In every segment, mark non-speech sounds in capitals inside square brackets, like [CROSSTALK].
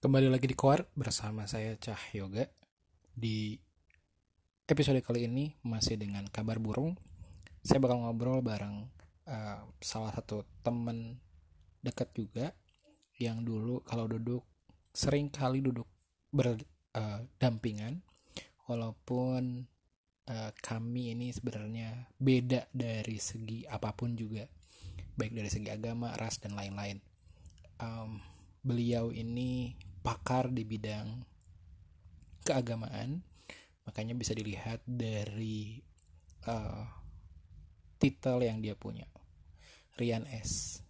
Kembali lagi di Koar bersama saya Cah Yoga. Di episode kali ini masih dengan kabar burung. Saya bakal ngobrol bareng uh, salah satu temen dekat juga yang dulu kalau duduk sering kali duduk berdampingan walaupun uh, kami ini sebenarnya beda dari segi apa pun juga baik dari segi agama, ras dan lain-lain. Um, beliau ini pakar di bidang keagamaan. Makanya bisa dilihat dari uh, titel yang dia punya. Rian S.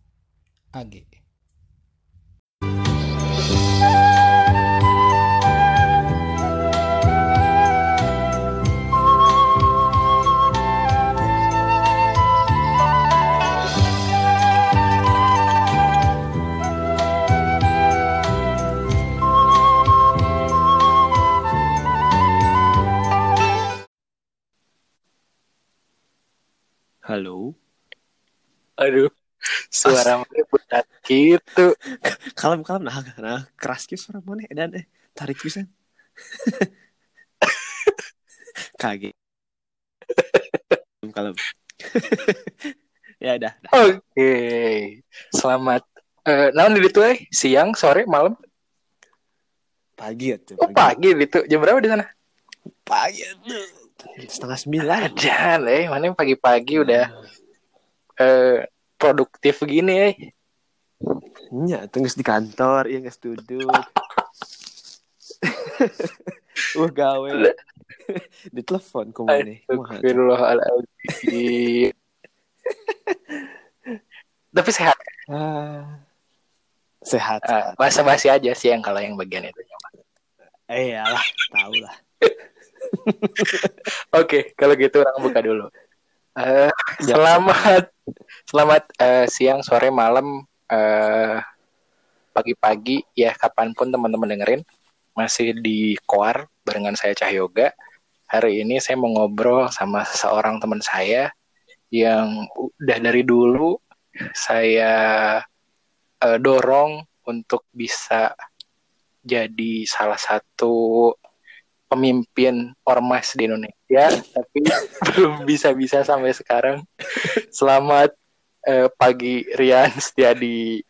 AG Halo. Aduh, suara mana berat gitu. [LAUGHS] Kalem kalem nah nah keras gitu suara mana dan eh tarik bisa. [LAUGHS] Kaget. kalem. [LAUGHS] ya udah. Oke. Selamat eh naon di itu eh siang, sore, malam? Pagi ya tuh. Oh, pagi itu. Jam berapa di sana? Pagi tuh. Setengah sembilan. Jangan eh, mana pagi-pagi udah eh produktif gini eh. Nya, tunggu di kantor, iya nggak duduk. uh [LAUGHS] gawe. di telepon kumane. Astagfirullahaladzim. Tapi sehat. Ah, sehat. Uh, basa-basi aja sih yang kalau yang bagian itu. Eh lah, tahu lah. [LAUGHS] [LAUGHS] Oke, kalau gitu orang buka dulu. Uh, ya. Selamat, selamat uh, siang, sore, malam, uh, pagi-pagi, ya kapan pun teman-teman dengerin. Masih di Koar barengan saya Cahyoga. Hari ini saya mau ngobrol sama seorang teman saya yang udah dari dulu saya uh, dorong untuk bisa jadi salah satu pemimpin ormas di Indonesia, tapi [LAUGHS] belum bisa-bisa sampai sekarang. Selamat uh, pagi Rian Setiadi.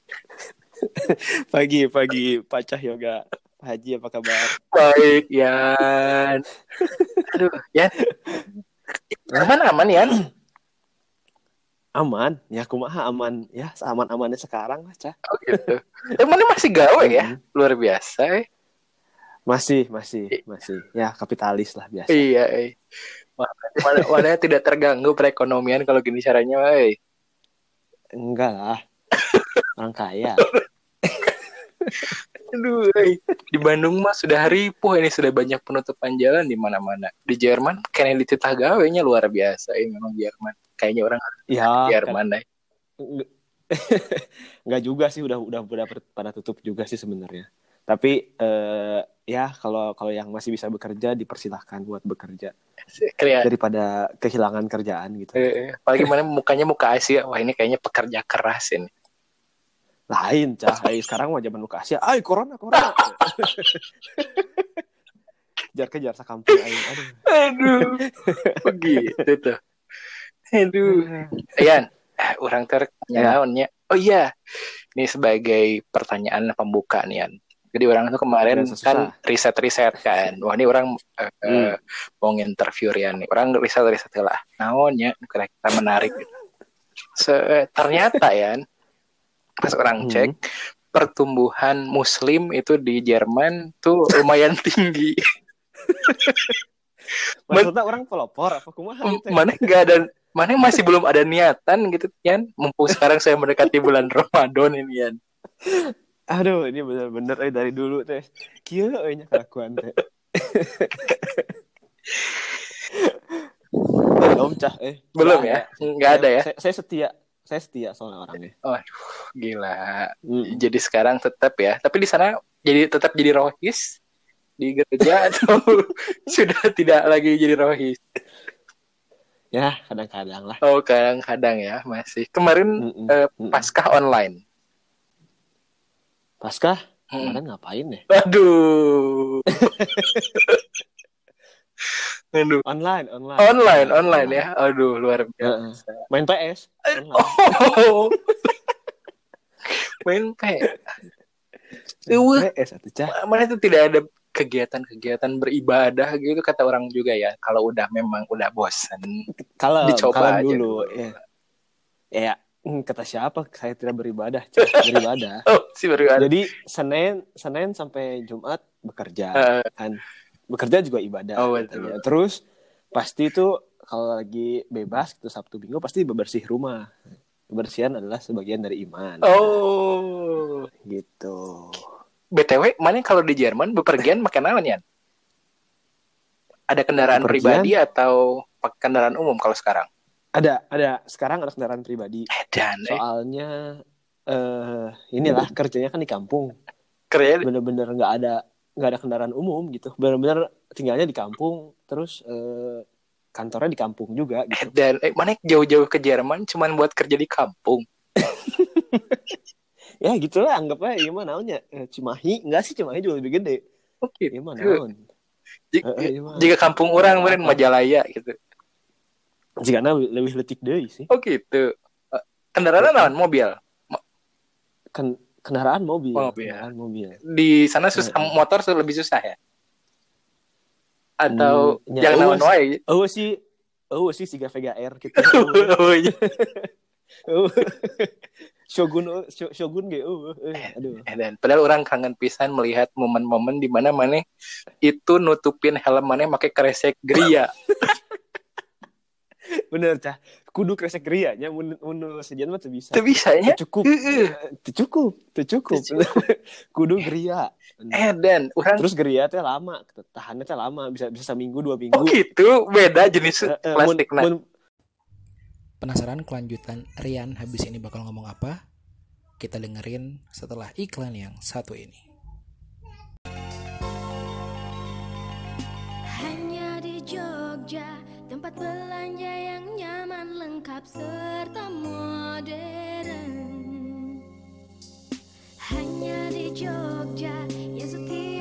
pagi pagi Pak Cahyoga. Haji apa kabar? Baik, Yan. Aduh, Yan. Aman aman Yan. Aman, ya kumaha aman ya, aman-amannya sekarang lah, Cah. Oh gitu. Emangnya masih gawe ya? Luar biasa. Eh. Masih, masih, masih. Ya, kapitalis lah biasa. Iya. Mana, mana tidak terganggu perekonomian kalau gini caranya, eh. Enggak lah. Orang kaya. [LAUGHS] Aduh, eh. di Bandung mah sudah ripuh ini sudah banyak penutupan jalan di mana-mana. Di Jerman kayaknya dititah gawenya luar biasa ini memang Jerman. Kayaknya orang ya, Jerman kan. Enggak [LAUGHS] juga sih udah udah udah pada tutup juga sih sebenarnya. Tapi eh, ya kalau kalau yang masih bisa bekerja dipersilahkan buat bekerja Kreat. daripada kehilangan kerjaan gitu. Eh, apalagi mana mukanya muka Asia, wah ini kayaknya pekerja keras ini. Lain cah, Ay, sekarang mau zaman muka Asia, ay corona corona. [LAUGHS] Jar kejar sakampung aing, aduh. Aduh, begitu tuh. Aduh, Ian, orang ter ya. Oh iya, ini sebagai pertanyaan pembuka nih Ian. Jadi orang itu kemarin kan riset-riset kan. Wah ini orang uh, hmm. mau interview Rian nih. Orang riset-riset lah. Naonnya kira-kira menarik. So, ternyata ya pas orang hmm. cek pertumbuhan muslim itu di Jerman tuh lumayan [LAUGHS] tinggi. Maksudnya orang pelopor apa kumaha gitu? Mana enggak ada mana masih belum ada niatan gitu Yan. Mumpung sekarang saya mendekati bulan [LAUGHS] Ramadan ini Yan. Aduh, ini bener-bener eh dari dulu teh. Kieu euy nya kelakuan teh. Belum cah eh. Belum ya? Enggak ada ya? Saya, saya setia. Saya setia soalnya orangnya. Oh, gila. Hmm. Jadi sekarang tetap ya. Tapi di sana jadi tetap jadi rohis di gereja [LAUGHS] atau sudah tidak lagi jadi rohis? Ya, kadang-kadang lah. Oh, kadang-kadang ya, masih. Kemarin mm -mm. Uh, paskah online. Paskah? Hmm. kemarin ngapain ya Aduh. [LAUGHS] Aduh. online online Online, online ya. Aduh, luar biasa. main PS online. Oh. [LAUGHS] Main P. Uh, PS atau cah mana itu tidak ada kegiatan-kegiatan beribadah gitu kata orang juga ya. Kalau udah memang udah bosan. kalau Dicoba kalau aja dulu dulu. ya ya kata siapa saya tidak beribadah beribadah [LAUGHS] Oh, si beribadah. jadi senin senin sampai jumat bekerja Eh, kan bekerja juga ibadah Oh, betul. terus pasti itu kalau lagi bebas gitu sabtu minggu pasti bebersih rumah kebersihan adalah sebagian dari iman oh. gitu BTW, mana kalau di Jerman bepergian pakai naon ya? Ada kendaraan Bepergian? pribadi atau pakai kendaraan umum kalau sekarang? Ada ada. Sekarang ada kendaraan pribadi. Dan eh, soalnya eh inilah kerjanya kan di kampung. Kerja bener-bener nggak ada nggak ada kendaraan umum gitu. Bener-bener tinggalnya di kampung terus eh, kantornya di kampung juga gitu. Dan eh, mana jauh-jauh ke Jerman cuman buat kerja di kampung. [LAUGHS] ya gitu lah anggapnya ya mah naonnya. Eh, Cimahi enggak sih Cimahi juga lebih gede. Oke. ya J- Eh, eh, iya mah. Jika kampung orang meren Majalaya gitu. Jika lebih letik deh sih Oh gitu. Eh, Kendaraan naon? Mobil. Ken- kendaraan mobil Mobil. kendaraan mobil Di sana susah Eh, eh. motor lebih susah ya? Atau Hmm, ya, yang naon eueuh. wae? oh sih oh sih si Vega R gitu [LAUGHS] Oh, iya. [LAUGHS] Oh. [LAUGHS] Shogun oh, Sho- Shogun ge oh, eh, aduh Dan padahal orang kangen pisan melihat momen-momen di mana mana itu nutupin helm mana pakai kresek geria. Bener cah. Kudu kresek ria nya mun mun sejen mah bisa. Ya? Cukup. Teu cukup teu cukup. [LAUGHS] Kudu geria Eh dan orang terus geria teh lama tahannya teh lama bisa bisa seminggu dua minggu. Oh gitu? Beda jenis plastik mun- mun- Penasaran kelanjutan Rian habis ini bakal ngomong apa? Kita dengerin setelah iklan yang satu ini. Hanya di Jogja, tempat belanja yang nyaman, lengkap serta modern. Hanya di Jogja, yang setia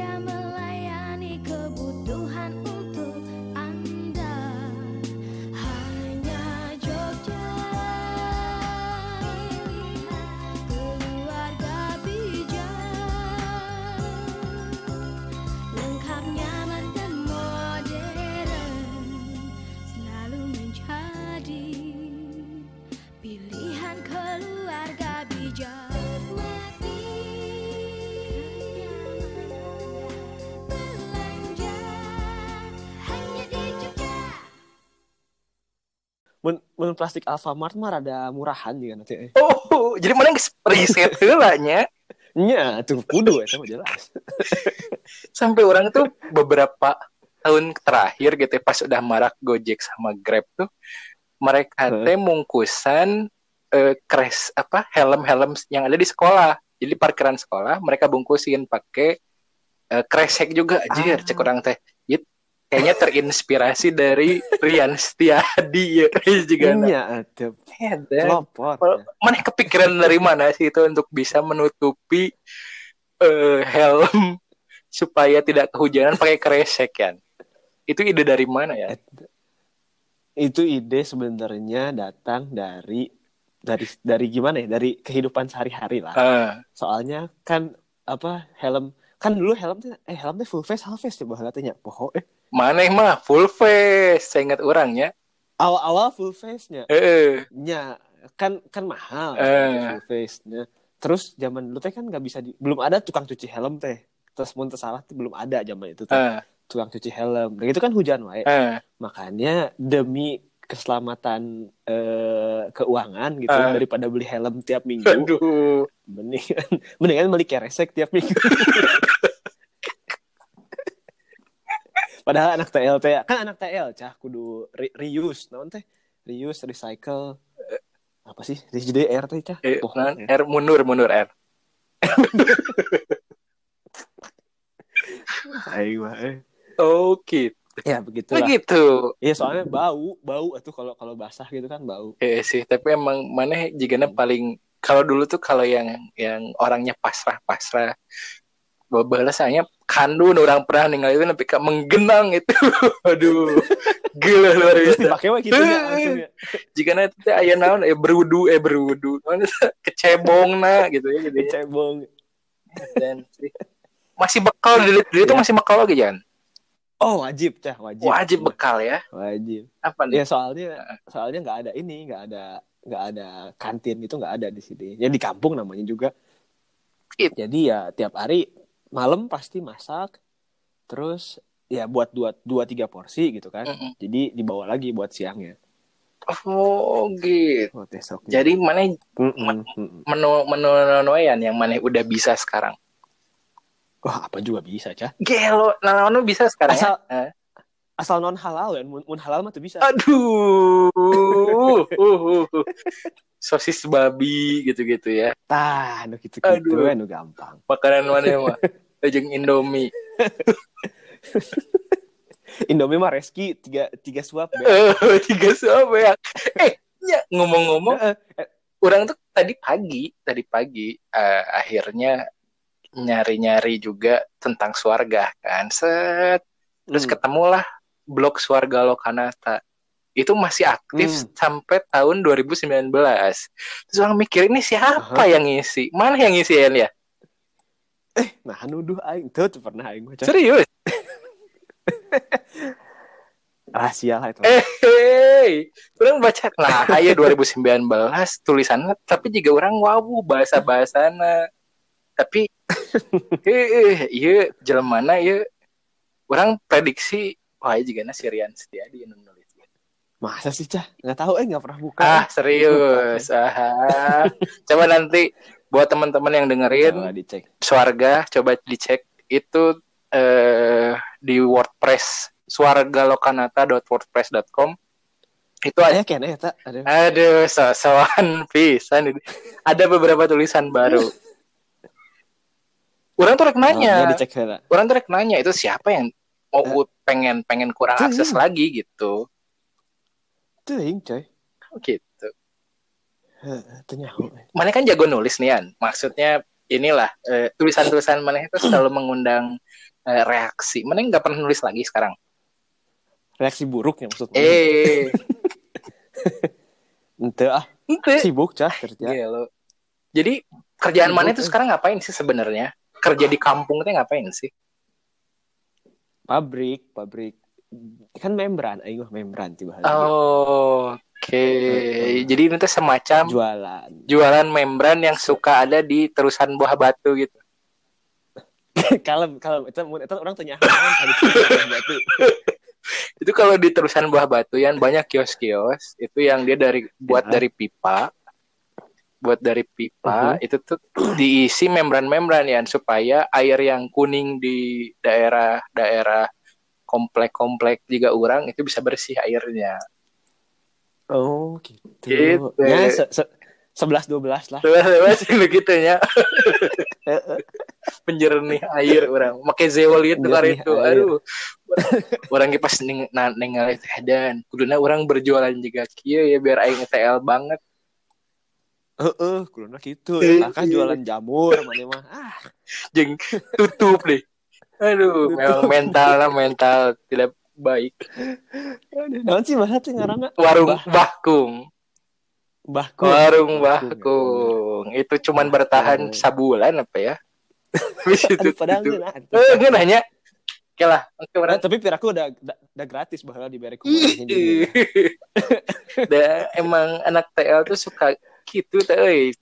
mun plastik Alfamart mah rada murahan juga nanti eh. Oh, jadi mana riset heula nya nya tuh kudu eta mah jelas [LAUGHS] sampai orang tuh beberapa tahun terakhir gitu ya, pas udah marak Gojek sama Grab tuh mereka Heeh. teh mungkusan eh, kres apa helm-helm yang ada di sekolah. Jadi parkiran sekolah mereka bungkusin pakai eh, kresek juga anjir Ah. cek orang teh. Kayaknya terinspirasi dari Rian Setiadi ya juga. Edan. pelopor Kalau- Mana kepikiran dari mana sih itu untuk bisa menutupi eh, helm supaya tidak kehujanan pakai kresek kan? Itu ide dari mana ya? itu ide sebenarnya datang dari dari dari gimana ya dari kehidupan sehari-hari lah Ah, soalnya kan apa helm kan dulu helmnya eh helmnya full face half face coba katanya poho eh mana mah full face, saya ingat orangnya. awal-awal full face nya Eh, nya kan kan mahal Eh. full face nya terus zaman dulu teh kan nggak bisa di, belum ada tukang cuci helm teh. Terus mun salah tuh belum ada zaman itu teh. Ah, tukang cuci helm. Dan itu kan hujan wae. Ah. makanya demi keselamatan eh, keuangan gitu Ah. daripada beli helm tiap minggu Aduh, mendingan mendingan beli keresek tiap minggu [LAUGHS] padahal anak TL teh kan anak TL cah kudu re- reuse naon teh reuse recycle apa sih RR teh cah eh, ya. R mundur mundur R. Mah, eh. Oh gitu. ya begitulah Begitu. ya soalnya bau bau atuh kalau kalau basah gitu kan bau Eh sih, tapi emang mana jigana paling kalau dulu tuh kalau yang yang orangnya pasrah-pasrah bahasanya kandu orang pernah ninggal itu tapi kayak menggenang itu. [LAUGHS] Aduh gila luar biasa. dipakai mah gitu ya [LAUGHS] jika nanti teh aya naon eh berudu eh berudu. Mana kecebong na gitu ya gitu ya. cebong Dan sih. masih bekal dulu dulu itu masih bekal lagi jangan oh wajib cah wajib. Wajib bekal ya? Wajib. Apa nih? Ya soalnya soalnya nggak ada ini nggak ada nggak ada kantin gitu nggak ada di sini. Ya di kampung namanya juga. It. jadi ya tiap hari malam pasti masak terus ya buat dua dua tiga porsi gitu kan Mm-mm. jadi dibawa lagi buat siangnya oh gitu buat besoknya jadi mana Mm-mm, mm-mm. menu menu menuan yang mana udah bisa sekarang wah apa juga bisa cah gelo nah, bisa sekarang Asal- ya? Asal non halal ya mun, mun halal mah tuh bisa aduh uh, uh, uh. Sosis babi gitu-gitu ya. Tah nu gitu Aduh. gitu nu gampang. Makanan mana mah Jeung Indomie. [LAUGHS] Indomie mah reski tiga tiga suap ya. [LAUGHS] Tiga suap ya eh ya ngomong-ngomong Eh, eh, orang tuh tadi pagi tadi pagi eh, akhirnya nyari-nyari juga tentang swarga kan. Set terus Hmm. ketemulah blog swarga Lokanata itu masih aktif Hmm. sampai tahun 2019 terus orang mikir ini siapa Aha. yang ngisi? Mana yang ngisiin ya nah nuduh aing. Tuh pernah aing baca. Serius? [LAUGHS] Rahasia lah itu. Eh hey. orang baca. Nah ayo 2019 tulisannya tapi juga orang wow bahasa bahasana tapi [LAUGHS] eh iya jelmana ya orang prediksi wah juga na Sirian Setiadi nulis masa sih cah? Nggak tahu. Eh nggak pernah buka. Ah serius. Ah. Coba nanti buat teman-teman yang dengerin Coba dicek. Swarga coba dicek. Itu eh, di WordPress. swargalokanata.wordpress.com itu ada kan ya tak ada aduh so-soan pisan ini. ada beberapa tulisan baru. Orang tuh rek Oh, nanya. ya dicek orang tuh rek nanya itu siapa yang mau pengen pengen kurang akses iya. lagi? Gitu tuh aing coy. Gitu. Tuh nyaho mana kan jago nulis nih An. Maksudnya inilah eh, tulisan-tulisan mana itu selalu mengundang eh, reaksi. Mana nggak pernah nulis lagi sekarang? Reaksi buruknya maksudnya. Eh. [LAUGHS] Ente ah. Ente. Sibuk cah kerja. Gila. jadi kerjaan mana itu eh. sekarang ngapain sih sebenarnya? Kerja di kampung itu ngapain sih? Pabrik pabrik kan membran aing mah membran tiba oh, oke. Jadi itu semacam jualan. jualan membran yang suka ada di terusan buah batu gitu. [LAUGHS] Kalem kalem. Itu eta orang tanya batu? [LAUGHS] Itu kalau di terusan buah batu yang banyak kios-kios itu yang dia dari buat Ya. dari pipa. Buat dari pipa itu tuh diisi membran-membran ya supaya air yang kuning di daerah-daerah komplek-komplek juga orang itu bisa bersih airnya. Oh gitu, Gitu. ya se- se- sebelas dua belas lah. Masih begitu ya penjernih air orang. Make zewel itu kali Penjernih itu. aduh. Orang pas ning na- ningali teh dan. Kuduna orang berjualan juga. Kieu ya biar aing TL banget. Heeh, kuluna gitu. Eh, Kakak iya. jualan jamur mana mah. Ah, jeng tutup deh aduh memang mental lah mental tidak baik. Naon sih bahasa teh ngaranna? warung Bah- bahkung. Bahku. warung Bahkung. bahkung. itu cuman bertahan sabulan apa ya? [LAUGHS] Itu, padahal eh nggak nanya. Oke lah Nah, tapi piraku udah udah, gratis bahwa diberi kumaha. [LAUGHS] Da, emang anak TL tuh suka gitu teh euy.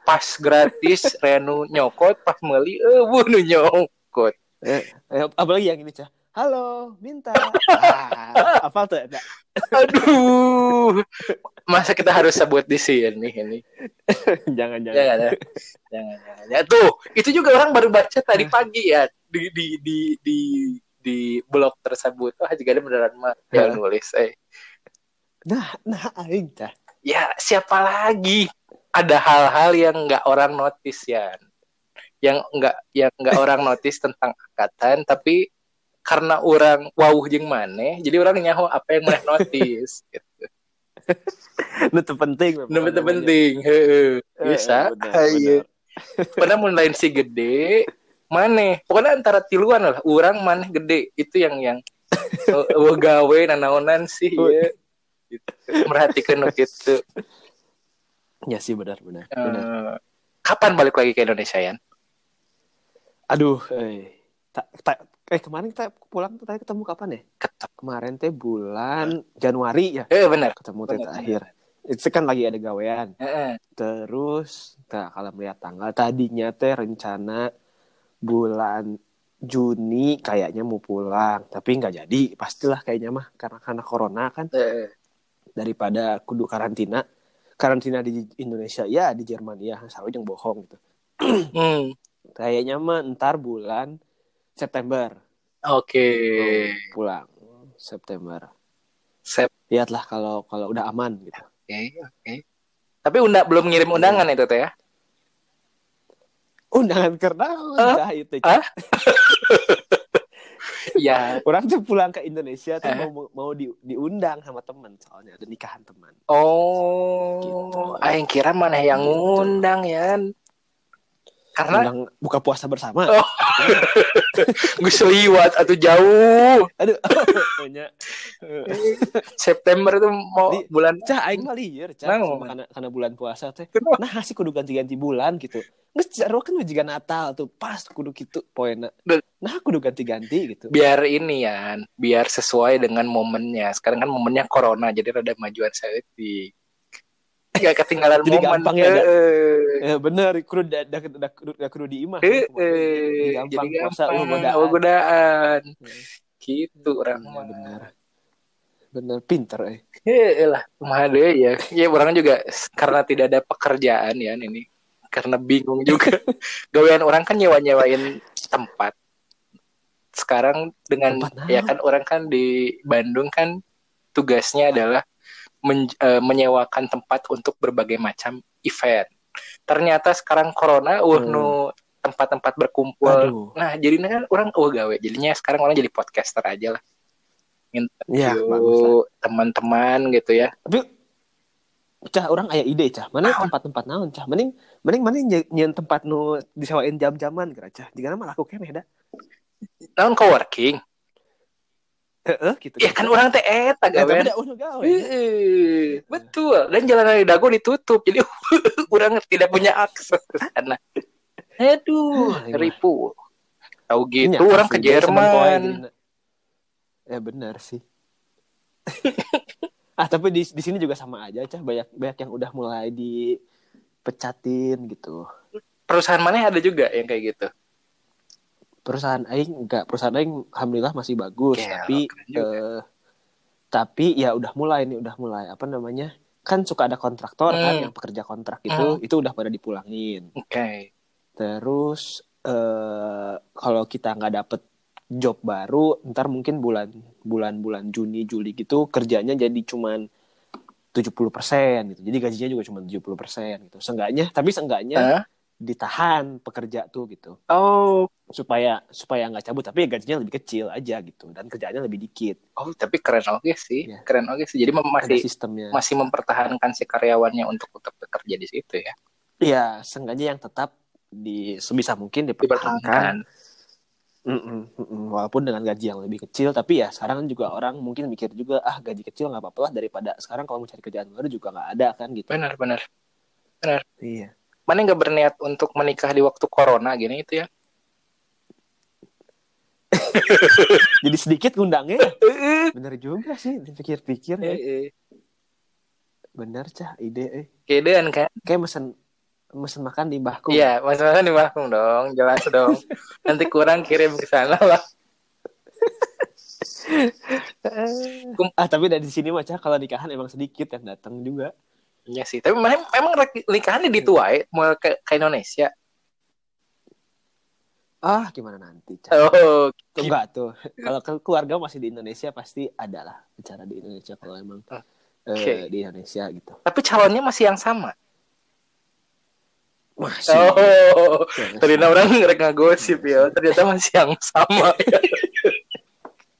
pas gratis [LAUGHS] Renu nyokot pas meuli eh nu nyokot Eh, apalagi yang ini cah. Halo, minta. Ah, apa tuh? Ada. aduh. Masa kita harus sebut di sini ini? [LAUGHS] Jangan jangan. jangan ya. Jangan jangan. Ya tuh itu juga orang baru baca tadi pagi ya. Di di di di di blog tersebut. Wah juga ada beneran mah yang nulis eh. Nah, nah aing ya siapa lagi? Ada hal-hal yang nggak orang notice ya yang nggak yang nggak orang notice tentang angkatan tapi karena orang wow jeung maneh jadi orang nyaho apa yang maneh notice [LAUGHS] gitu. Nu teu penting. Nu penting heeh Eh, bisa benar, Ayo. pernah mun lain si gede Mana? Pokoknya antara tiluan lah. Orang mana gede. Itu yang yang [LAUGHS] gawe nanaonan sih ya. Gitu. Merhatikan gitu. Ya sih benar benar. benar. Eh, kapan balik lagi ke Indonesia ya? Aduh, eh. Ta, ta- eh kemarin kita pulang tuh tadi ketemu kapan ya? Ketemu. Kemarin teh bulan Januari ya Eh benar. ketemu teh terakhir. Itu kan lagi ada gawean. Heeh. Terus, nah, kalau melihat tanggal tadinya teh rencana bulan Juni kayaknya mau pulang, tapi nggak jadi. Pastilah kayaknya mah karena karena corona kan Eh, daripada kudu karantina. Karantina di Indonesia ya di Jerman ya, selalu yang bohong gitu. [CLEARS THROAT] hmm. Kayaknya mah ntar bulan September Oke. pulang September. Sep. Lihatlah kalau kalau udah aman gitu. Oke, oke. Tapi unda belum ngirim undangan itu teh ya? Undangan karena Hah? cah itu. Hah? [LAUGHS] Ya. Orang tuh pulang ke Indonesia tuh Eh. mau mau di, diundang sama teman soalnya ada nikahan teman. Oh, Gitu. aing kira mana yang Gitu. ngundang ya? Karena Undang buka puasa bersama. Oh. [LAUGHS] gue seliwat atau jauh. Aduh. Banyak. September itu mau Di- bulan Cah aing mah lieur cah Nah, karena karena bulan puasa teh. Nah, sih kudu ganti-ganti bulan gitu. Geus jaro kan juga Natal tuh pas kudu gitu poena. Dan- Nah, kudu ganti-ganti gitu. biar ini ya, biar sesuai dengan momennya. Sekarang kan momennya corona, jadi rada majuan selfie. Gak ketinggalan Jadi momen. gampang ya, Da? Heeh. Ya bener, kudu da, da, da, kudu, kudu diimah. Heeh. Jadi Jadi gampang puasa gampang. lu godaan. Oh, godaan. Heeh. Gitu orang mah. bener. Bener pinter eh. Heeh lah, deui ya. Ya orang juga karena tidak ada pekerjaan ya ini. Karena bingung juga. [LAUGHS] Gawean orang kan nyewa-nyewain tempat. Sekarang dengan Tempat ya kan orang kan di Bandung kan tugasnya adalah men- eh, menyewakan tempat untuk berbagai macam event. Ternyata sekarang corona uh Hmm. nu tempat-tempat berkumpul. Aduh. Nah, jadinya kan orang oh gawe. Jadinya sekarang orang jadi podcaster aja lah. Ya, Yuk, bagus lah. teman-teman gitu ya. Tapi cah orang aya ide cah. Mana Naon? tempat-tempat naon cah? Mending mending mana nyen tempat nu disewain jam-jaman kira cah. Jika mah laku keneh da. Non coworking. Heeh gitu. Ya kan orang teh eta Ya, tapi gawean. da udah gawe. Heeh, betul. Dan jalan dari dago ditutup. Jadi [LAUGHS] orang tidak punya akses ke sana. Aduh, ribu. Tahu gitu orang ke Jerman. Ya benar sih. [LAUGHS] ah tapi di di sini juga sama aja cah banyak banyak yang udah mulai dipecatin gitu. Perusahaan mana ada juga yang kayak gitu. Perusahaan aing enggak, perusahaan aing alhamdulillah masih bagus, Gelo, tapi eh, tapi ya udah mulai nih, udah mulai apa namanya? Kan suka ada kontraktor kan Hmm. yang pekerja kontrak itu, itu udah pada dipulangin. Oke. Terus eh kalau kita nggak dapet job baru, ntar mungkin bulan bulan bulan Juni Juli gitu kerjanya jadi cuman 70% gitu. Jadi gajinya juga cuma 70% gitu. Seenggaknya, tapi seenggaknya Hah? Ditahan pekerja tuh gitu. Oh, Supaya supaya nggak cabut tapi gajinya lebih kecil aja gitu dan kerjaannya lebih dikit. oh tapi keren oke sih. Iya. Keren oke sih. Jadi Ada masih sistemnya. masih mempertahankan si karyawannya untuk tetap bekerja di situ ya. Iya, seenggaknya yang tetap di sebisa mungkin dipertahankan. Dipertahankan. Mm-mm, mm-mm. Walaupun dengan gaji yang lebih kecil, tapi ya sekarang juga orang mungkin mikir juga ah gaji kecil nggak apa-apa lah daripada sekarang kalau mau cari kerjaan baru juga nggak ada kan gitu. Benar, benar. Iya. Mana nggak berniat untuk menikah di waktu corona gini itu ya? [LAUGHS] Jadi sedikit ngundangnya. [LAUGHS] Bener juga sih, dipikir-pikir. ya. Heeh. Bener cah ide. Eh. Kedean kan? Kayak mesen mesen makan di Mbahku. Iya, masalahnya di Bakung dong, jelas dong. Nanti kurang kirim ke sana lah. [LAUGHS] Ah tapi dari sini mah cah kalau nikahan emang sedikit yang datang juga. Iya sih, tapi memang emang nikahannya di tuai mau ke, ke Indonesia. Ah gimana nanti? Oh, Tuh, Enggak tuh. Kalau ke- keluarga masih di Indonesia pasti ada lah bicara di Indonesia kalau emang eh, Oke. di Indonesia gitu. tapi calonnya masih yang sama. Masih. Oh, Masih. ternyata orang ngerek ngagosip ya, ternyata masih yang sama. [LAUGHS]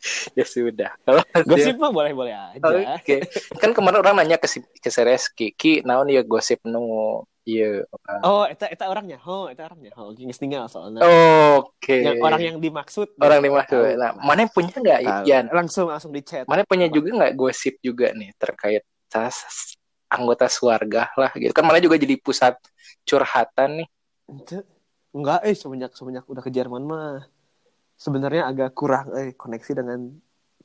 [LAUGHS] ya sudah. Kalau [LAUGHS] Gosip mah boleh-boleh aja. Oke. Kan kemarin orang nanya ke si ke si Reski, Ki, naon ya gosip nu Iya. Oh, eta eta orangnya. Oh, eta orangnya. Oh, geus tinggal soalnya. Oke. Yang orang yang dimaksud. orang dimaksud. Nah, mana yang punya nggak, Tahu. Yan? Langsung langsung di chat. Mana punya juga nggak gosip juga nih terkait tas anggota keluarga lah gitu kan mana juga jadi pusat curhatan nih Enggak, eh semenjak semenjak udah ke Jerman mah sebenarnya agak kurang eh koneksi dengan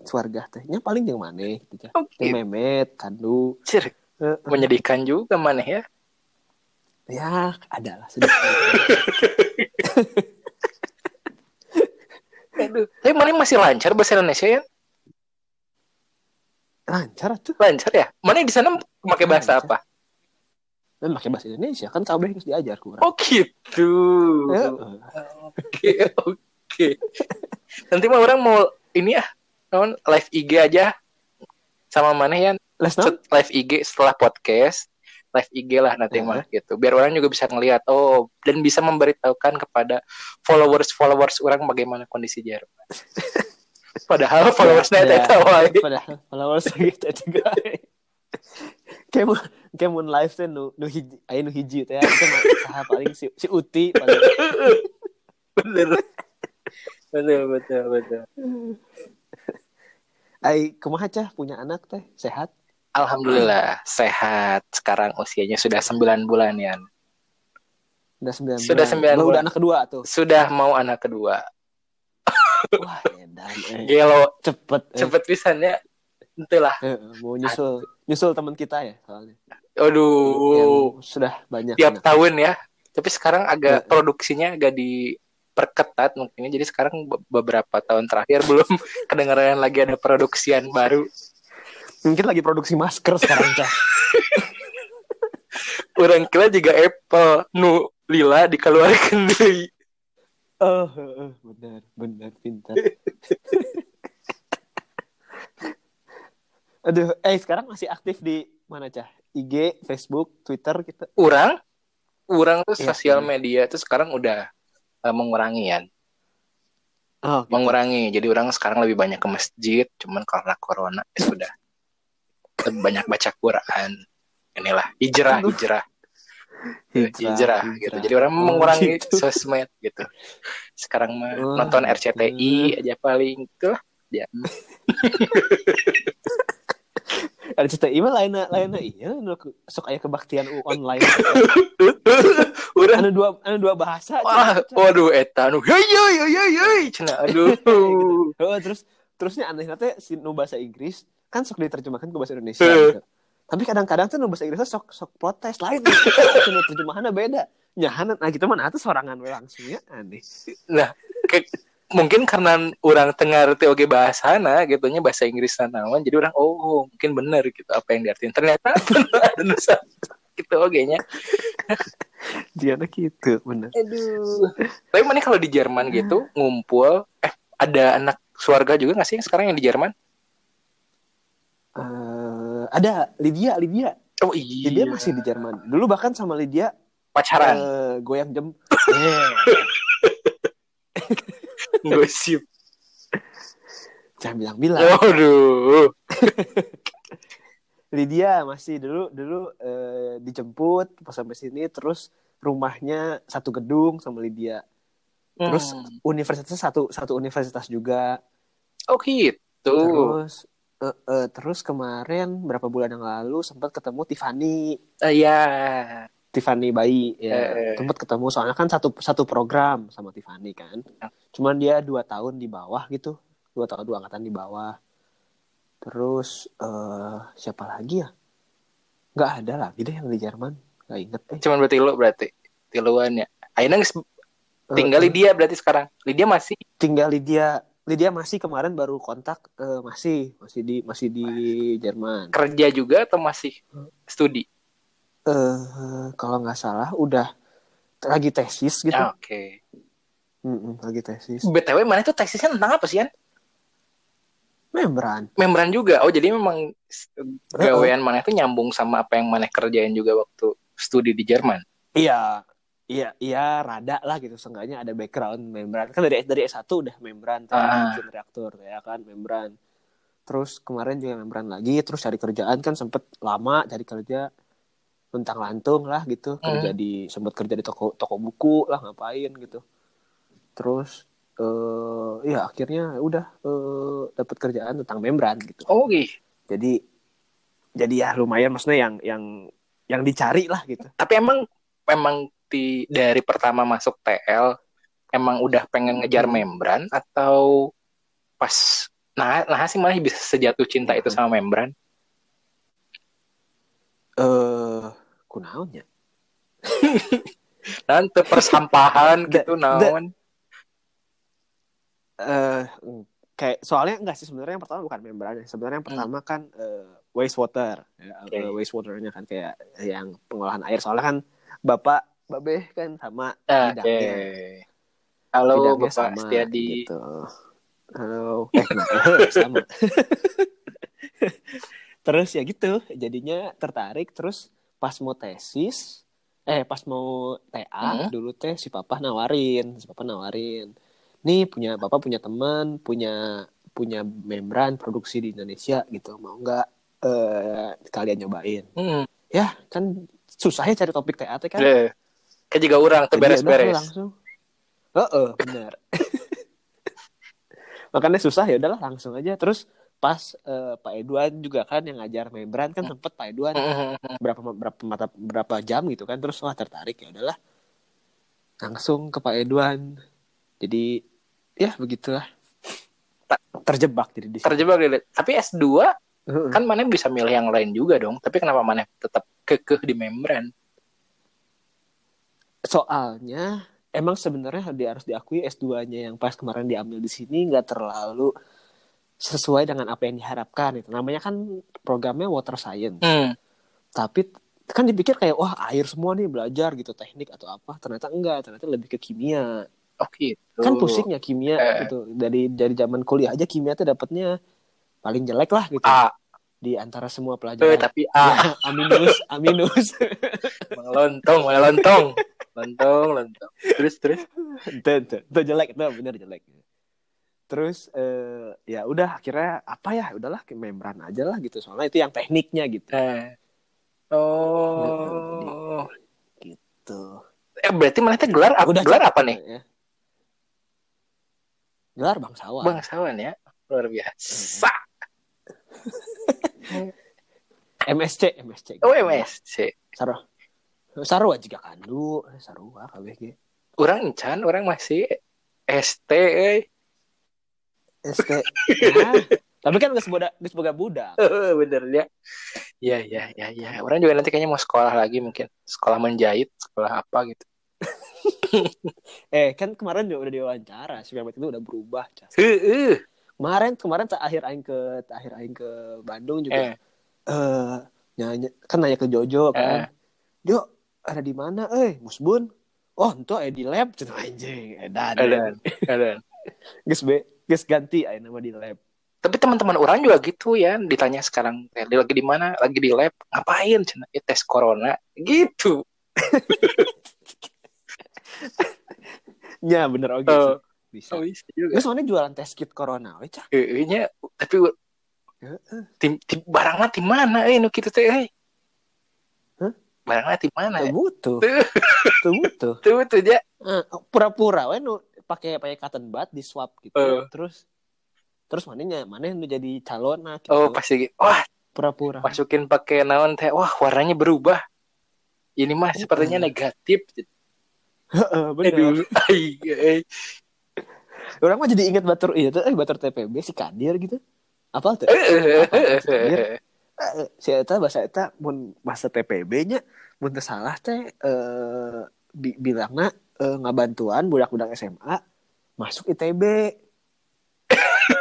keluarga teh. Nya paling yang mana gitu ya. oke Yang Memet, Kandu. Cir, Eh, menyedihkan juga mana ya ya, ada lah sedikit. [LAUGHS] Aduh. tapi mana masih lancar bahasa Indonesia ya Lancar tuh. lancar ya mana di sana pakai bahasa Lancar. apa Dan pakai bahasa Indonesia kan kabeh harus diajar kurang. oh gitu Eh, oke oke. Nanti mah orang mau ini ya non live IG aja. Sama mana ya? Live IG setelah podcast live IG lah nanti mah gitu. Biar orang juga bisa ngelihat oh dan bisa memberitahukan kepada followers followers orang bagaimana kondisi Jerman [LAUGHS] padahal followersnya Ya, tidak tahu. Padahal followers [LAUGHS] gitu juga. Kayak mun kayak mun live teh nu nu hiji aya nu hiji teh itu mah paling si si Uti paling. [LAUGHS] bener betul betul betul [LAUGHS] Ai kumaha cah punya anak teh sehat? alhamdulillah sehat sekarang usianya sudah 9 bulan ya Udah 9 Sudah sembilan Udah bulan. anak kedua tuh. sudah mau anak kedua Wah, edan eh. gelo Cepet. eh. cepet pisannya itulah Eh, mau nyusul nyusul teman kita ya soalnya. aduh Yang sudah banyak tiap anak. tahun ya. Tapi sekarang agak Ya. produksinya agak diperketat mungkin. Jadi sekarang be- beberapa tahun terakhir [LAUGHS] belum kedengaran lagi ada produksian baru. Mungkin lagi produksi masker sekarang cah. [LAUGHS] Orang kira juga Apple nu lila dikeluarkan [LAUGHS] deui. Oh, eh, benar, benar pintar. Aduh, eh sekarang masih aktif di mana cah? IG, Facebook, Twitter kita. Orang, orang tuh Iya, sosial iya. media tuh sekarang udah eh, mengurangi ya, Oh, gitu. mengurangi. Jadi orang sekarang lebih banyak ke masjid, cuman karena corona ya sudah lebih banyak baca Quran. Inilah hijrah, Aduh. hijrah. hijrah, gitu. Jadi orang Oh, mengurangi gitu. sosmed gitu. Sekarang mah Oh, nonton gitu. RCTI aja paling itu lah. Ya. [LAUGHS] [LAUGHS] Ada cerita lainnya iya, nu ke- sok aya kebaktian u- online. [LAUGHS] Udah anu dua, anu dua bahasa. Wah, waduh eta nu hey hey hey hey hey cenah aduh. [LAUGHS] Oh, terus terusnya aneh nanti si nu bahasa Inggris kan sok diterjemahkan ke bahasa Indonesia gitu. Tapi kadang-kadang tuh nu bahasa Inggrisnya sok sok protes lain gitu. terjemahannya beda. Nyahan nah gitu mana tuh sorangan we langsung ya aneh. Nah, mungkin karena orang tengah ngerti oge bahasana gitu nya bahasa Inggris naon jadi orang oh mungkin bener gitu apa yang diartiin ternyata [LAUGHS] ada nusa gitu oge nya Dia gitu bener. aduh tapi mana kalau di Jerman gitu ngumpul eh ada anak keluarga juga nggak sih yang sekarang yang di Jerman Eh, ada Lydia, Lydia. oh iya Lydia masih di Jerman. Dulu bahkan sama Lydia pacaran eh, goyang jam. Eh, [LAUGHS] gosip jangan bilang-bilang. waduh [LAUGHS] Lydia masih dulu dulu eh, dijemput pas sampai sini terus rumahnya satu gedung sama Lydia. Terus Hmm. universitasnya satu satu universitas juga. oh gitu Terus eh, eh, terus kemarin berapa bulan yang lalu sempat ketemu Tiffany Eh, ya Tiffany Bayi ya. Eh. sempat ketemu soalnya kan satu satu program sama Tiffany kan. Cuman dia dua tahun di bawah gitu. Dua tahun dua angkatan di bawah. Terus eh siapa lagi ya? Nggak ada lagi deh yang di Jerman. Nggak inget eh cuman berarti lo berarti. Tiluan ya. Aina geus tinggal Eh, eh, Lydia berarti sekarang. Lydia masih? Tinggal Lydia. Lydia masih kemarin baru kontak eh, masih. Masih di masih di Jerman. Kerja juga atau masih studi eh kalau nggak salah udah lagi tesis gitu. Ah, oke. Mm-mm, lagi tesis. Btw mana itu tesisnya tentang apa sih Yan? membran. Membran juga. Oh jadi memang gawean mana itu nyambung sama apa yang mana kerjain juga waktu studi di Jerman? Iya, iya iya rada lah gitu. Seenggaknya ada background membran. Kan dari dari S1 udah membran Ah. reaktor ya kan membran. Terus kemarin juga membran lagi. Terus cari kerjaan kan sempet lama cari kerja tentang lantung lah gitu. Kerja di sempet kerja di toko toko buku lah ngapain gitu. Terus eh ya akhirnya udah eh, dapat kerjaan tentang membran gitu. Oh gitu. jadi jadi ya lumayan maksudnya yang yang yang dicari lah gitu. Tapi emang emang di dari pertama masuk TL emang udah pengen ngejar membran atau pas nah nah sih malah bisa sejatuh cinta itu sama membran. eh kunaonnya [LAUGHS] Nanti persampahan [LAUGHS] gitu naon. eh kayak soalnya enggak sih sebenarnya yang pertama bukan membrannya sebenarnya yang pertama kan eh, wastewater. Ya, Oke. eh, wastewaternya kan kayak yang pengolahan air. Soalnya kan bapak babe kan sama bidangnya. Halo bidangnya Bapak sama Setiadi. gitu. Halo. Eh, [LAUGHS] sama. Terus ya gitu jadinya tertarik terus pas mau tesis eh pas mau TA Hmm. dulu teh si papa nawarin si papa nawarin nih punya bapak punya teman punya punya membran produksi di Indonesia gitu mau nggak eh kalian nyobain Hmm. ya kan susah ya cari topik TA kan Deh. Kayak juga orang tuh Jadi ya udah, beres-beres. langsung. Heeh, benar. [LAUGHS] Makanya susah ya udahlah langsung aja. Terus pas eh, Pak Edwan juga kan yang ngajar membran kan sempet Pak Edwan [LAUGHS] berapa berapa mata berapa jam gitu kan terus wah tertarik ya udahlah langsung ke Pak Edwan. Jadi ya begitulah. Terjebak jadi di. Terjebak deh. Tapi S2 Heeh. kan mana bisa milih yang lain juga dong. Tapi kenapa mana tetap kekeh di membran? Soalnya emang sebenarnya harus diakui S2-nya yang pas kemarin diambil di sini nggak terlalu sesuai dengan apa yang diharapkan itu. Namanya kan programnya water science. Hmm. Tapi kan dipikir kayak wah air semua nih belajar gitu teknik atau apa. Ternyata enggak, ternyata lebih ke kimia. Oh gitu. Kan pusingnya kimia Eh. gitu. Dari dari zaman kuliah aja kimia tuh dapatnya paling jelek lah gitu A. di antara semua pelajaran. tapi A. Ya, aminus, [LAUGHS] aminus. Lontong, malah lontong. Lontong, lontong. Terus, terus. itu, itu, itu jelek, itu bener jelek. Terus eh, ya udah akhirnya apa ya udahlah ke membran aja lah gitu soalnya itu yang tekniknya gitu. Eh. Oh. Gitu. Eh, berarti mana teh gelar apa? Udah gelar apa nih? ya. Gelar bangsawan. Bangsawan ya. Luar biasa. [LAUGHS] MSC, MSC. Oh, MSC. Sarua. Sarua juga kandu, Sarua KBG. Orang encan, orang masih ST eh. ST. Nah, [LAUGHS] tapi kan geus boda geus boga budak. [LAUGHS] Bener ya. Iya, iya, iya, iya. Orang juga nanti kayaknya mau sekolah lagi mungkin. Sekolah menjahit, sekolah apa gitu. [LAUGHS] Eh, kan kemarin juga udah diwawancara, si Mehmet itu udah berubah, Cas. Heeh. Kemarin kemarin terakhir aing ke terakhir aing ke Bandung juga. Eh. Eh, nanya kan nanya ke Jojo kan. Jo, ada di mana eh Musbun? Oh, itu ada di lab cenah anjing. Edan. Ada, ada. Geus be, geus ganti aya nama di lab. Tapi teman-teman orang juga gitu ya, ditanya sekarang eh, dia lagi di mana? Lagi di lab. Ngapain? Cina, "Ya, tes corona. Gitu. [LAUGHS] Ya bener oke Oh. sih. Bisa. Oh, bisa juga. Soalnya jualan tes kit corona we, Cah. Heeh nya, tapi tim, tim barangnya di mana eh nu kitu teh eh. Barangnya di mana? Tuh butuh. [LAUGHS] Tuh butuh. Tuh tuh ya. Eh, pura-pura we nu pakai pakai cotton bud di swab gitu. Eh. Terus terus mananya mana nu jadi calon nah gitu. Oh pasti. Wah pura-pura. masukin pakai naon teh. Wah warnanya berubah. Ini mah sepertinya negatif. Heeh, bener. Aduh. Orang mah jadi ingat batur iya tuh, eh batur TPB si Kadir gitu. Apa tuh? Eh, eh, si eta bahasa eta mun bahasa TPB nya mun salah teh eh bi bilangna eh, ngabantuan budak-budak SMA masuk ITB.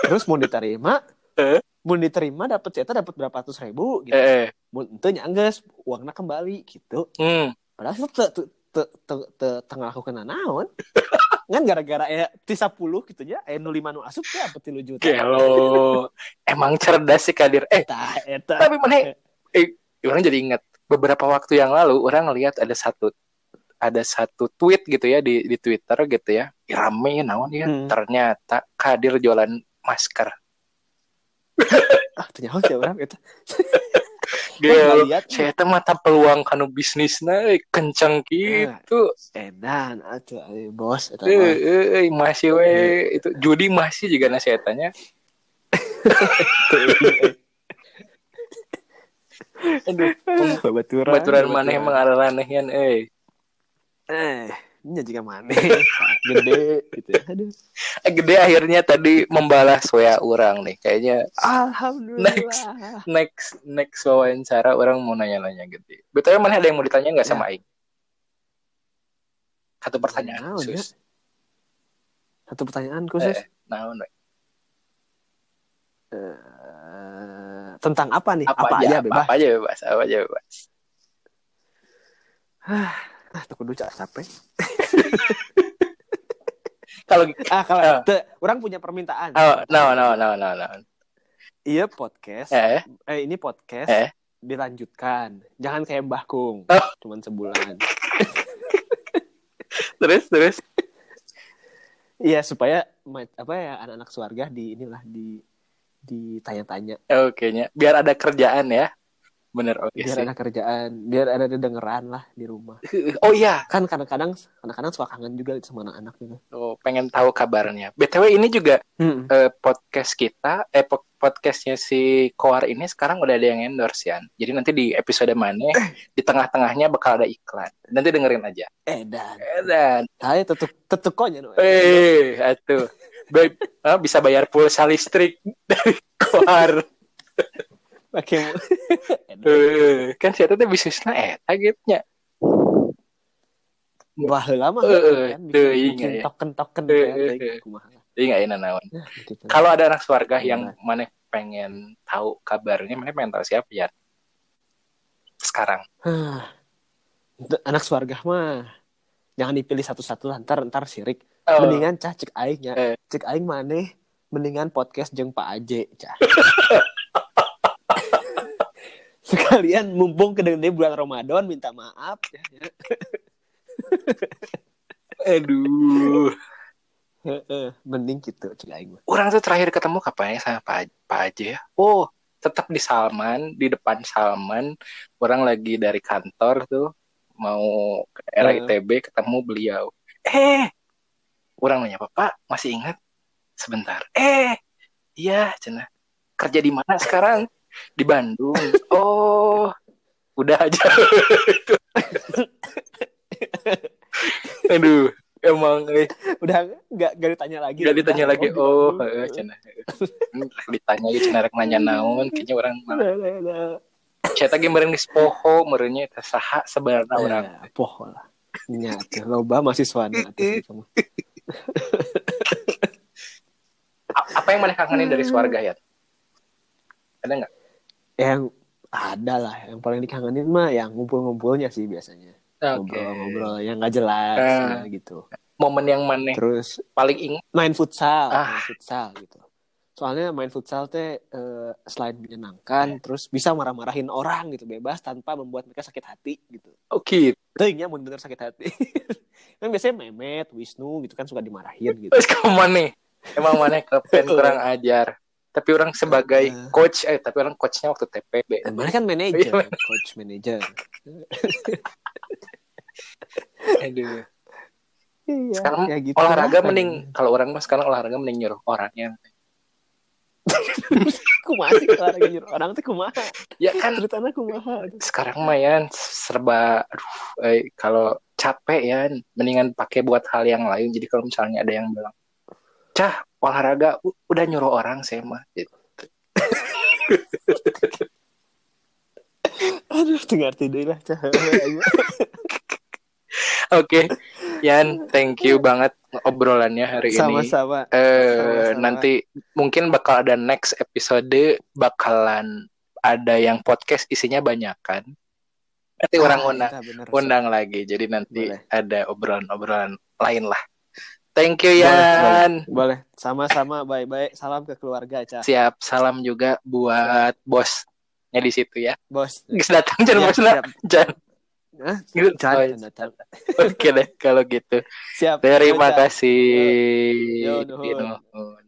Terus mau diterima, Eh? mau diterima dapat eta dapat berapa ratus ribu gitu. eh, eh. Mun ente nyangges uangna kembali gitu. Hmm. Padahal itu te, te, te, te, te, tengah aku kena naon. [LAUGHS] kan gara-gara ya ti 10 gitu ya, eh 05 nu asup ya apa 3 juta. Gelo. Emang cerdas sih Kadir. Eh, Eta eta. tapi mana eh orang jadi ingat beberapa waktu yang lalu orang ngelihat ada satu ada satu tweet gitu ya di di Twitter gitu ya. Ya, Rame naon ya. Hmm. Ternyata Kadir jualan masker. [LAUGHS] ah ternyata siapa orang itu [LAUGHS] lihat. saya teh mata peluang kanu bisnisna eh, kenceng gitu. edan atuh bos Eh, masih we itu judi masih juga nasi tanya. [LAUGHS] Aduh, babaturan baturan mana emang aranehan eh. Eh ini juga mana [LAUGHS] gede gitu ya. aduh Eh, Gede akhirnya tadi membalas wa orang nih. Kayaknya alhamdulillah Next. next next wawancara orang mau nanya-nanya gede. Betul mana ada yang mau ditanya nggak sama Aing? Satu pertanyaan Naon, khusus. satu pertanyaan khusus Eh, naon, we? Eh, tentang apa nih apa, apa, aja, aja bebas apa aja bebas, apa aja bebas. Ah tuh kudu cak capek [LAUGHS] Kalau ah kalau Ah. teu, orang punya permintaan oh, no, no, no, no, no. iya podcast Eh, eh ini podcast Eh. dilanjutkan jangan kayak Mbah Kung Oh. cuman sebulan [LAUGHS] terus terus. iya supaya apa ya anak-anak keluarga di inilah di ditanya-tanya Oke nya, biar ada kerjaan ya. Bener oke biar sih. ada kerjaan biar ada dengeran lah di rumah [LAUGHS] Oh iya, kan kadang-kadang kadang-kadang suka kangen juga sama anak-anak gitu oh, pengen tahu kabarnya. BTW ini juga Hmm. eh, podcast kita, eh po- podcastnya si Koar ini sekarang udah ada yang endorse ya. Jadi nanti di episode mana di tengah-tengahnya bakal ada iklan. Nanti dengerin aja. edan Eh, Dan saya tetep tetep konya no. eh atuh. Baik, ah, bisa bayar pulsa listrik dari Koar. [LAUGHS] pakai [LAUGHS] Eh, kan saya tuh bisnisnya eta gitu nya. wah lama Eh, kan teu bikin, ingat bikin ya. token-token Eh, kan eh, eh. nggak enak naon. Kalau ada anak keluarga yang Iya. mana pengen tahu kabarnya, mana pengen tahu siapa ya? Sekarang. Anak keluarga mah jangan dipilih satu-satu lah ntar ntar sirik Oh, mendingan cah cek aing ya Eh. cek aing maneh mendingan podcast jeng Pak Aje cah [LAUGHS] sekalian mumpung kedende bulan Ramadan minta maaf ya. aduh. Mending gitu cek aing mah Orang tuh terakhir ketemu kapan ya sama Pak, Pak Aje ya? Oh, tetap di Salman, di depan Salman. Orang lagi dari kantor tuh mau ke era. ITB ketemu beliau. Eh, orang nanya Bapak masih ingat? Sebentar. Eh, iya, cina. Kerja di mana sekarang? Di Bandung. Oh, udah aja. [LAUGHS] Aduh, emang eh, udah nggak nggak ditanya lagi Gak ditanya Udah, lagi, oh, heeh, cenah. Hmm, ditanya aja cenah rek nanya naon, kayaknya orang udah. Saya tadi meureun geus poho, meureunnya teh saha sebenarnya orang. Eh, poh lah nya loba mahasiswa kamu [LAUGHS] Apa yang mana kangenin dari keluarga ya? Ada nggak? Yang ada lah yang paling dikangenin mah yang ngumpul-ngumpulnya sih biasanya Oke. ngobrol-ngobrol yang nggak jelas Eh. ya, gitu Momen yang mana terus paling ingat? main futsal Ah. main futsal gitu soalnya main futsal teh eh, selain menyenangkan terus bisa marah-marahin orang gitu bebas tanpa membuat mereka sakit hati gitu Oh gitu. Teuingnya mau bener sakit hati [LAUGHS] kan biasanya Memet Wisnu gitu kan suka dimarahin gitu Terus kamu mana? Emang mana kapten [LAUGHS] kurang ajar? Tapi orang sebagai Eh. coach, eh tapi orang coachnya waktu TPB. Dan mana kan manajer Iya, coach manajer [LAUGHS] Aduh. iya Sekarang ya gitu olahraga lah. mending kalau orang mah sekarang olahraga mending nyuruh orangnya. [LAUGHS] kumaha sih olahraga nyuruh orang tuh kumaha Ya kan ceritanya kumaha sekarang mah ya serba aduh eh, kalau capek ya mendingan pakai buat hal yang lain jadi kalau misalnya ada yang bilang cah olahraga udah nyuruh orang saya mah Gitu. [LAUGHS] aduh dengar tidur lah cah [LAUGHS] oke Yan thank you banget obrolannya hari ini sama-sama eh Sama-sama. nanti mungkin bakal ada next episode bakalan ada yang podcast isinya banyak kan nanti orang Ah, undang iya, bener. undang lagi jadi nanti Boleh. ada obrolan-obrolan lain lah thank you Boleh, Yan boleh sama-sama bye-bye salam ke keluarga cah Siap, salam juga buat bosnya di situ ya. bos Geus datang jangan Ya, bosna. siap. Jan. Hah? Gitu. Canda, Oh, canda, canda. Oke deh kalau gitu. Siap. Terima kasih. Yo, nuhun. Nuhun.